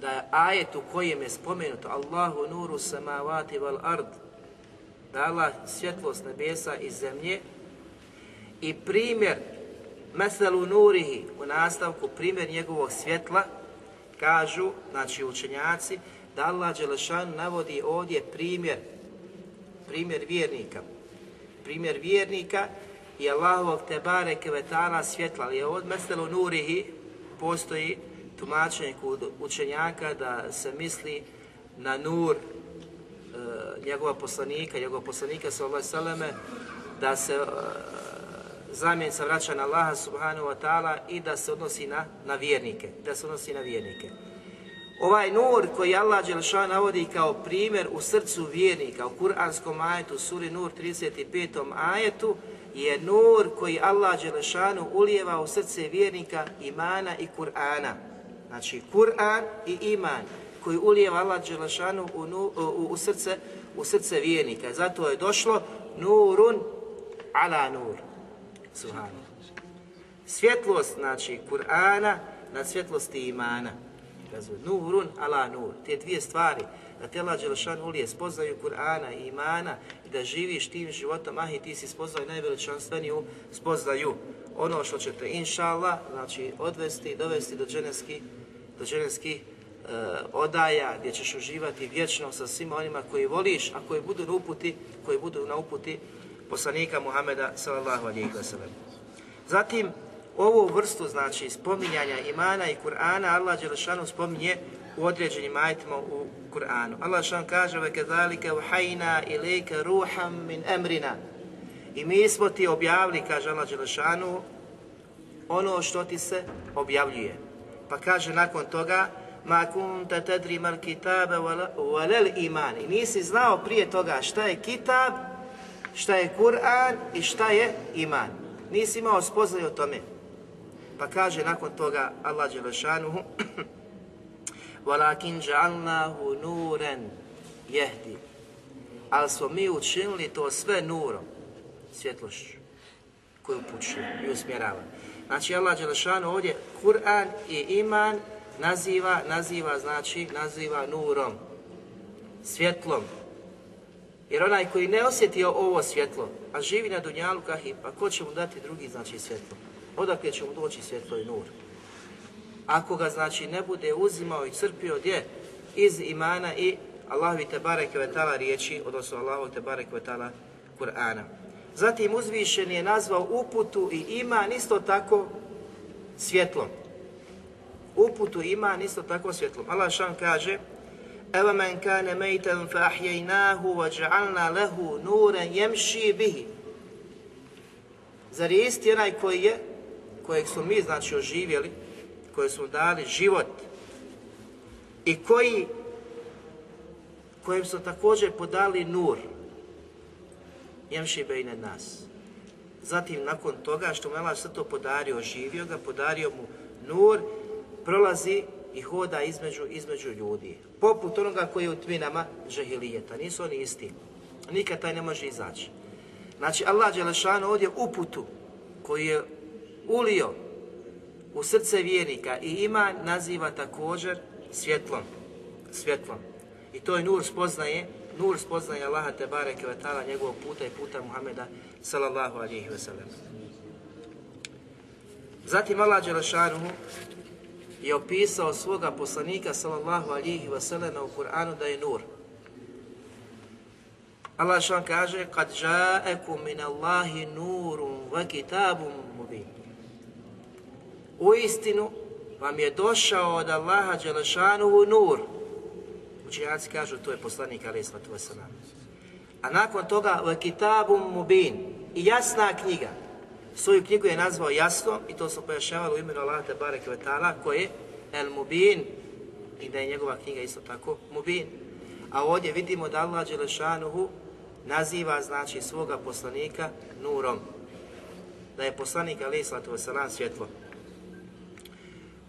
da je ajet u kojem je spomenuto Allahu nuru samavati val ard, da Allah svjetlost nebesa i zemlje i primjer Meselu nurihi, u nastavku primjer njegovog svjetla, kažu, znači učenjaci, da Allah Đelešan navodi ovdje primjer, primjer vjernika. Primjer vjernika i Allahovog tebare kevetana svjetla, ali od Meselu nurihi postoji tumačenje kod učenjaka da se misli na nur e, njegova poslanika, njegova poslanika sallallahu da se e, zamjenica vraća na Allaha subhanahu wa ta'ala i da se odnosi na, na vjernike. Da se odnosi na vjernike. Ovaj nur koji Allah Đelša navodi kao primjer u srcu vjernika, u kuranskom ajetu, suri Nur 35. ajetu, je nur koji Allah Đelešanu ulijeva u srce vjernika imana i Kur'ana. Znači, Kur'an i iman koji ulijeva Allah Đelešanu u, u, u, srce, u srce vjernika. Zato je došlo nurun ala nur. Subhanu. Svjetlost, znači, Kur'ana na svjetlosti imana. Kazuje, nurun ala nur. Te dvije stvari, da te Allah Đelšan ulije spoznaju Kur'ana i imana i da živiš tim životom, ah i ti si spoznaju najveličanstveniju spoznaju ono što ćete, inša Allah, znači, odvesti, dovesti do dženevskih do dženevskih uh, odaja gdje ćeš uživati vječno sa svima onima koji voliš, a koji budu na uputi, koji budu na uputi poslanika Muhameda sallallahu alejhi ve sellem. Zatim Ovu vrstu, znači, spominjanja imana i Kur'ana, Allah Đelešanu spominje u određenim ajitima u Kur'anu. Allah šan kaže وَكَذَلِكَ وَحَيْنَا إِلَيْكَ رُوحًا مِنْ أَمْرِنَا I mi smo ti objavili, kaže Allah Đelešanu, ono što ti se objavljuje. Pa kaže nakon toga ma kunta tadri mal kitabe walal iman. I nisi znao prije toga šta je kitab, šta je Kur'an i šta je iman. Nisi imao spoznaju o tome. Pa kaže nakon toga Allah Đelešanuhu وَلَكِنْ جَعَلْنَاهُ نُورًا يَهْدِ Ali smo mi učinili to sve nurom, svjetlošću koju upućuje i usmjerava. Znači Allah Đelešanu ovdje Kur'an i iman naziva, naziva znači, naziva nurom, svjetlom. jer onaj koji ne osjeti ovo svjetlo, a živi na Dunjalu kahi, pa ko će mu dati drugi znači svjetlo? Odakle će mu doći svjetlo i nur? Ako ga znači ne bude uzimao i crpio gdje? Iz imana i Allahovi te bareke vetala riječi, odnosno Allahovi te bareke vetala Kur'ana. Zatim uzvišen je nazvao uputu i iman isto tako svjetlom. Uputu ima isto tako svjetlom. Allah šan kaže Mejten fa ahjejnahu wa ja'alna lehu nuren jemši bihi. Zar je isti onaj koji je, kojeg smo mi znači oživjeli, koji smo dali život i koji kojem smo također podali nur, jemši bejne nas. Zatim, nakon toga što mu Allah sve to podario, oživio ga, podario mu nur, prolazi i hoda između, između ljudi. Poput onoga koji je u tminama džahilijeta. Nisu oni isti. Nikad taj ne može izaći. Znači, Allah Đelešanu ovdje uputu koji je ulio u srce vjernika i ima naziva također svjetlom. Svjetlom. I to je nur spoznaje nur spoznaje Allaha te bareke ve taala njegovog puta i puta Muhameda sallallahu alejhi ve sellem. Zatim Allah dželle je opisao svoga poslanika sallallahu alejhi ve sellem u Kur'anu da je nur. Allah šan kaže kad ja'akum min Allahi nurun wa kitabun mubin. U istinu vam je došao od Allaha Đelešanuhu nur, Učenjaci kažu to je poslanik Islatu Veselam. A nakon toga u kitabum mubin i jasna knjiga. Svoju knjigu je nazvao jasno i to smo pojašnjavali u imenu Allah te barek vetala koje je El Mubin i da je njegova knjiga isto tako Mubin. A ovdje vidimo da Allah Đelešanuhu naziva znači svoga poslanika nurom. Da je poslanik Ali Islatu Veselam svjetlo.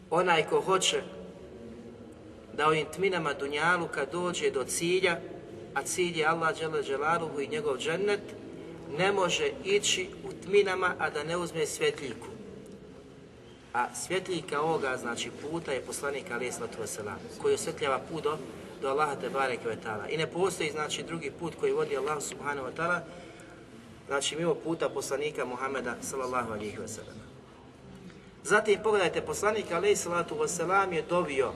Onaj ko hoće da ovim tminama Dunjaluka dođe do cilja, a cilj je Allah džele dželaluhu i njegov džennet, ne može ići u tminama, a da ne uzme svjetljku. A svjetljika ovoga, znači puta, je poslanik sallatu wasalam, koji osvjetljava put do, do Allaha te I ne postoji, znači, drugi put koji vodi Allah subhanahu wa ta'ala, znači mimo puta poslanika Muhameda sallallahu alihi wasallam. Zatim pogledajte, poslanik alaih sallatu wasalam je dovio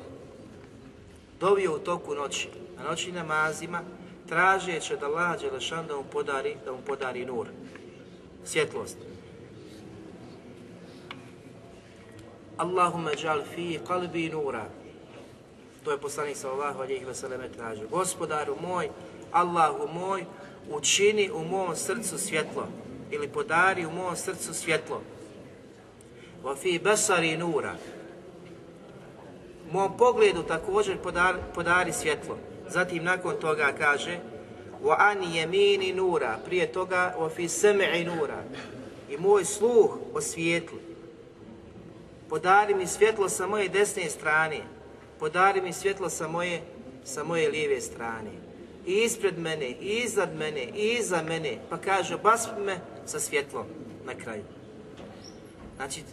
dovio u toku noći, na noći namazima, tražeći da Allah Đelešan da mu podari, da mu podari nur, svjetlost. Allahumma džal fi qalbi nura. To je poslanik sallallahu alejhi ve selleme tražio. Gospodaru moj, Allahu moj, učini u mom srcu svjetlo ili podari u mom srcu svjetlo. Wa fi basari nura mom pogledu također podari, podari svjetlo. Zatim nakon toga kaže wa an yamini nura, prije toga wa fi sam'i nura. I moj sluh osvijetli. Podari mi svjetlo sa moje desne strane. Podari mi svjetlo sa moje sa moje lijeve strane. I ispred mene, i iznad mene, i iza mene. Pa kaže, baspi me sa svjetlom na kraju. Znači, e,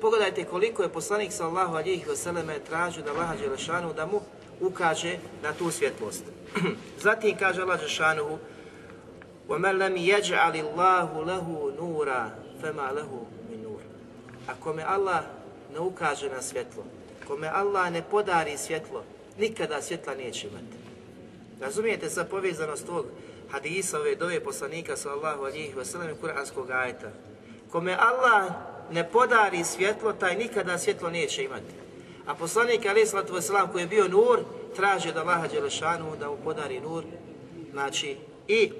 pogledajte koliko je poslanik sallahu alijih vseleme tražio da Allah Đelešanu da mu ukaže na tu svjetlost. Zatim kaže Allah Đelešanu وَمَنْ لَمْ يَجْعَلِ اللَّهُ لَهُ نُورًا فَمَا لَهُ مِنْ نُورٍ Ako me Allah ne ukaže na svjetlo, kome Allah ne podari svjetlo, nikada svjetla neće imati. Razumijete sa povezanost tog hadisa ove dove poslanika sallahu alijih vseleme kuranskog ajeta? Kome Allah ne podari svjetlo, taj nikada svjetlo neće imati. A poslanik Ali Slatu Veselam koji je bio nur, traži da Allaha Đelešanu da mu podari nur, znači i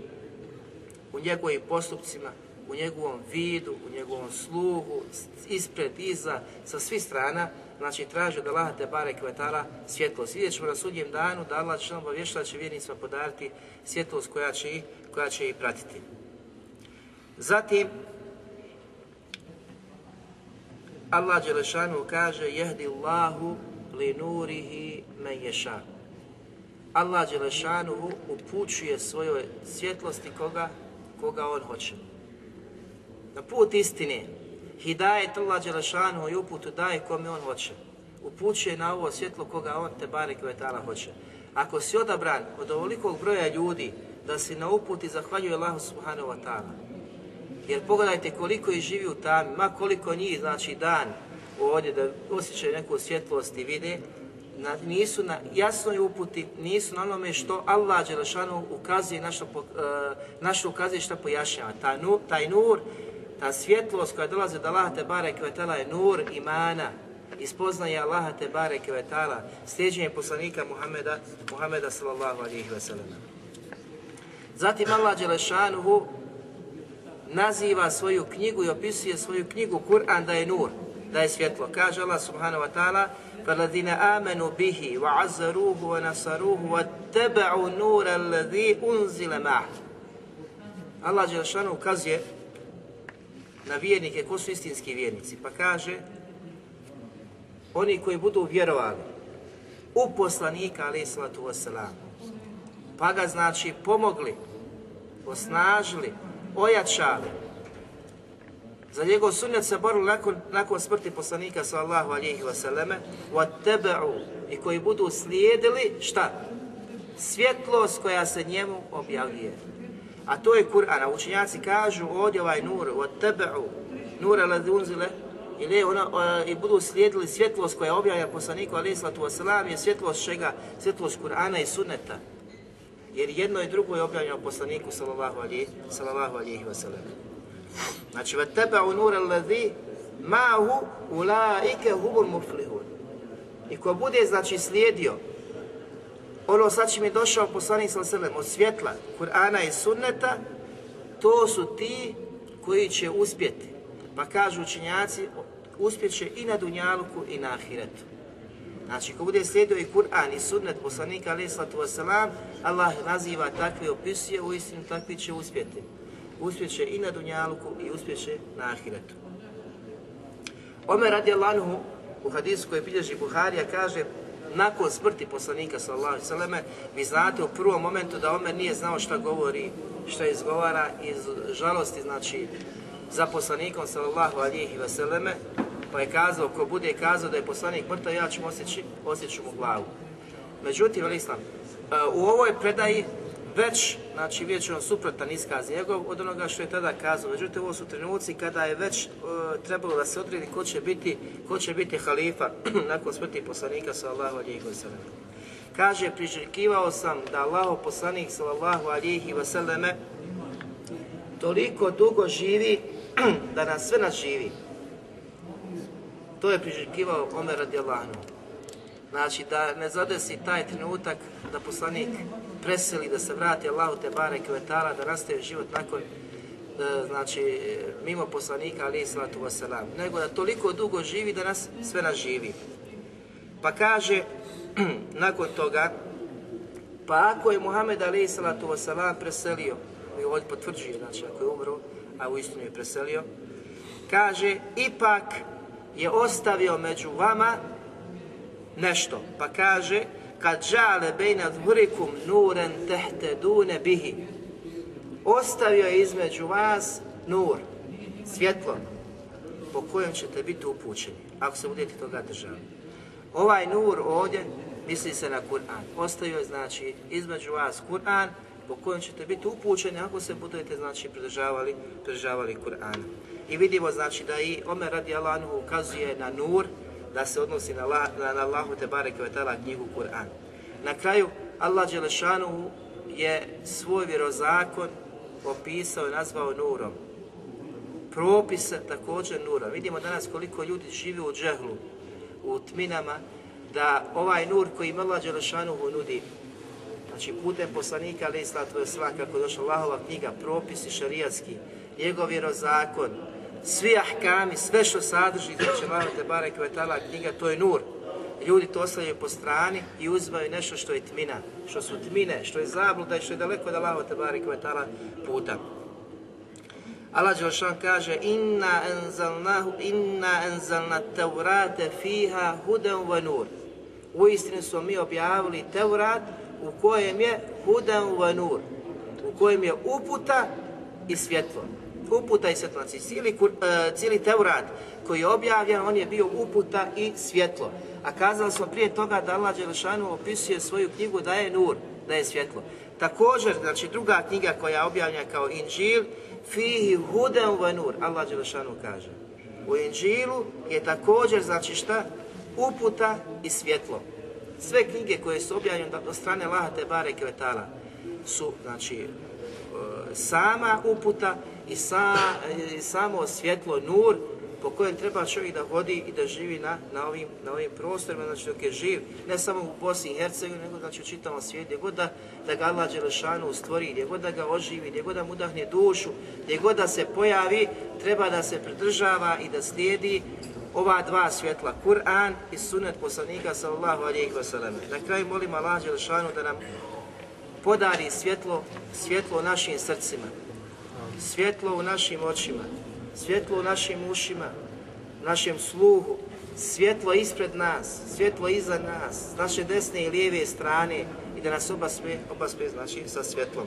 u njegovim postupcima, u njegovom vidu, u njegovom sluhu, ispred, iza, sa svih strana, znači traže da Allah te barek vetala svjetlost. Vidjet ćemo na sudnjem danu da Allah će nam obavještava će vjernicima podariti svjetlost koja će, ih, koja će ih pratiti. Zatim, Allah Đelešanu kaže jehdi Allahu li nurihi men ješa. Allah Đelešanu upućuje svojoj svjetlosti koga, koga on hoće. Na put istine, hidajet Allah Đelešanu i uputu daje kome on hoće. Upućuje na ovo svjetlo koga on te barek vetala hoće. Ako si odabran od ovolikog broja ljudi da si na uputi zahvaljuje Allahu subhanahu wa ta'ala. Jer pogledajte koliko ih živi u tami, ma koliko njih znači dan ovdje da osjećaju neku svjetlost i vide, na, nisu na jasnoj uputi, nisu na onome što Allah Đelešanu ukazuje, našo, uh, našo ukazuje što pojašnjava. Ta nu, taj nur, ta svjetlost koja dolazi od Allaha te barek vetala je nur imana, ispoznaje Allaha te barek vetala, sljeđenje poslanika Muhameda, Muhameda sallallahu alihi wasallam. Zatim Allah Đelešanuhu naziva svoju knjigu i opisuje svoju knjigu Kur'an da je nur, da je svjetlo. Kaže Allah subhanahu wa ta'ala فَالَذِينَ آمَنُوا بِهِ وَعَزَّرُوهُ وَنَصَرُوهُ وَاتَّبَعُوا نُورَ الَّذِي أُنزِلَ مَعْهُ Allah Đelšanu ukazuje na vjernike, ko su istinski vjernici, pa kaže oni koji budu vjerovali u poslanika, ali salatu wasalam, pa ga znači pomogli, osnažili, ojačali, za njegov sunnet se borili nakon, nakon smrti poslanika sallahu alihi wasallame وَاتَّبَعُوا i koji budu slijedili šta? Svjetlost koja se njemu objavljuje. A to je Kur'an. A učenjaci kažu ovdje ovaj nur وَاتَّبَعُوا nur alladhi unzile ili ona, o, i budu slijedili svjetlost koja je objavljena poslaniku alihi sallatu wasallam je svjetlost čega? Svjetlost Kur'ana i sunneta. Jer jedno i drugo je objavljeno poslaniku sallallahu alihi, sallallahu alihi wasallam. Znači, وَتَّبَعُ نُورَ الَّذِي مَاهُ أُولَٰئِكَ هُمُ الْمُفْلِهُونَ I ko bude, znači, slijedio ono sad će mi došao poslanik sa selem od svjetla, Kur'ana i sunneta, to su ti koji će uspjeti. Pa kažu učinjaci, uspjeće i na Dunjaluku i na Ahiretu. Znači, ko bude slijedio i Kur'an i sunnet poslanika, alaih sallatu wasalam, Allah naziva takve opisuje, u istinu takvi će uspjeti uspjeće i na Dunjaluku i uspjeće na Ahiretu. Omer radi Allahuhu u hadisu koji bilježi Buharija kaže nakon smrti poslanika sallallahu alejhi ve selleme vi znate u prvom momentu da Omer nije znao šta govori, šta izgovara iz žalosti znači za poslanikom sallallahu alejhi ve selleme pa je kazao ko bude kazao da je poslanik mrtav ja ću osjeći mu glavu. Međutim, Islam, u ovoj predaji već, znači vidjet ćemo suprotan iskaz njegov od onoga što je tada kazao. Međutim, ovo su trenuci kada je već e, trebalo da se odredi ko će biti, ko će biti halifa nakon smrti poslanika sallallahu alihi wa sallam. Kaže, priželjkivao sam da Allaho poslanik sallallahu alihi wa sallame toliko dugo živi da nas sve nas živi. To je priželjkivao Omer radijallahu Znači da ne zadesi taj trenutak da poslanik preseli, da se vrati Allahu te barek vetala, da nastaje život nakon e, znači mimo poslanika ali salatu wasalam, nego da toliko dugo živi da nas sve nas živi. Pa kaže nakon toga pa ako je Muhammed ali salatu wasalam preselio, i ovdje potvrđuje, znači ako je umro, a u istinu je preselio, kaže ipak je ostavio među vama nešto, pa kaže kad žale bejna dhurikum nuren tehte dune bihi. Ostavio je između vas nur, svjetlo, po kojem ćete biti upućeni, ako se budete toga držali. Ovaj nur ovdje misli se na Kur'an. Ostavio je, znači, između vas Kur'an, po kojem ćete biti upućeni ako se budete, znači, pridržavali, pridržavali Kur'ana. I vidimo, znači, da i Omer radi Allahu ukazuje na nur, da se odnosi na, Allah, na, na Allahu te bareke knjigu Kur'an. Na kraju Allah dželešanu je svoj vjerozakon opisao i nazvao nurom. propisa također nura. Vidimo danas koliko ljudi živi u džehlu, u tminama, da ovaj nur koji Allah Đelešanuhu nudi, znači putem poslanika, ali islatu je kako je došla Allahova knjiga, propisi šarijatski, njegov vjerozakon, svi ahkami, sve što sadrži, znači Allah te barek knjiga, to je nur. Ljudi to ostavljaju po strani i uzimaju nešto što je tmina, što su tmine, što je zabluda i što je daleko od Allaha te barek puta. Allah Đelšan kaže inna enzelnahu inna enzelna tevrate fiha huden wa nur. U istinu smo mi objavili Teurat u kojem je huden wa nur. U kojem je uputa i svjetlo. Uputa i svjetlo. Znači cijeli, uh, cijeli Teurat koji je objavljen, on je bio uputa i svjetlo. A kazali smo prije toga da Allah Đelšanu opisuje svoju knjigu da je nur, da je svjetlo. Također, znači druga knjiga koja je objavljena kao Inđil, fihi huden wa nur, Allah Đelešanu kaže. U Inđilu je također, znači šta? Uputa i svjetlo. Sve knjige koje su objavljene od strane Laha Tebare Kvetala su, znači, e, sama uputa i, i samo svjetlo, nur, po kojem treba čovjek da vodi i da živi na, na, ovim, na ovim prostorima, znači dok je živ, ne samo u Bosni i Hercegovini, nego znači u čitavom svijetu, gdje god da, da ga Allah Đelešanu stvori, gdje god da ga oživi, gdje god da mu udahne dušu, gdje god da se pojavi, treba da se pridržava i da slijedi ova dva svjetla, Kur'an i sunet poslanika sallallahu alejhi ve sellem. Na kraju molim Allah Đelešanu da nam podari svjetlo, svjetlo našim srcima, svjetlo u našim očima, svjetlo u našim ušima, našem sluhu, svjetlo ispred nas, svjetlo iza nas, s naše desne i lijeve strane i da nas obaspe, obaspe znači sa svjetlom.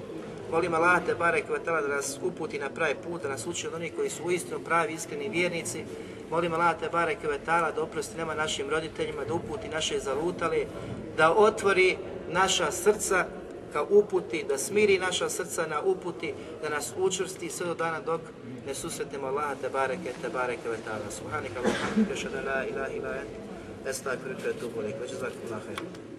Molim Allah te kvetala da nas uputi na pravi put, da nas uči od onih koji su uistinu pravi, iskreni vjernici. Molim Allah te kvetala da oprosti nama našim roditeljima, da uputi naše zalutale, da otvori naša srca ka uputi, da smiri naša srca na uputi, da nas učvrsti sve do dana dok ne susretnemo Allaha te bareke, te bareke ve ta'ala. Subhanika Allahumma, la ilaha ila ent, atubu ilaik. Wa jazakumullahu khairan.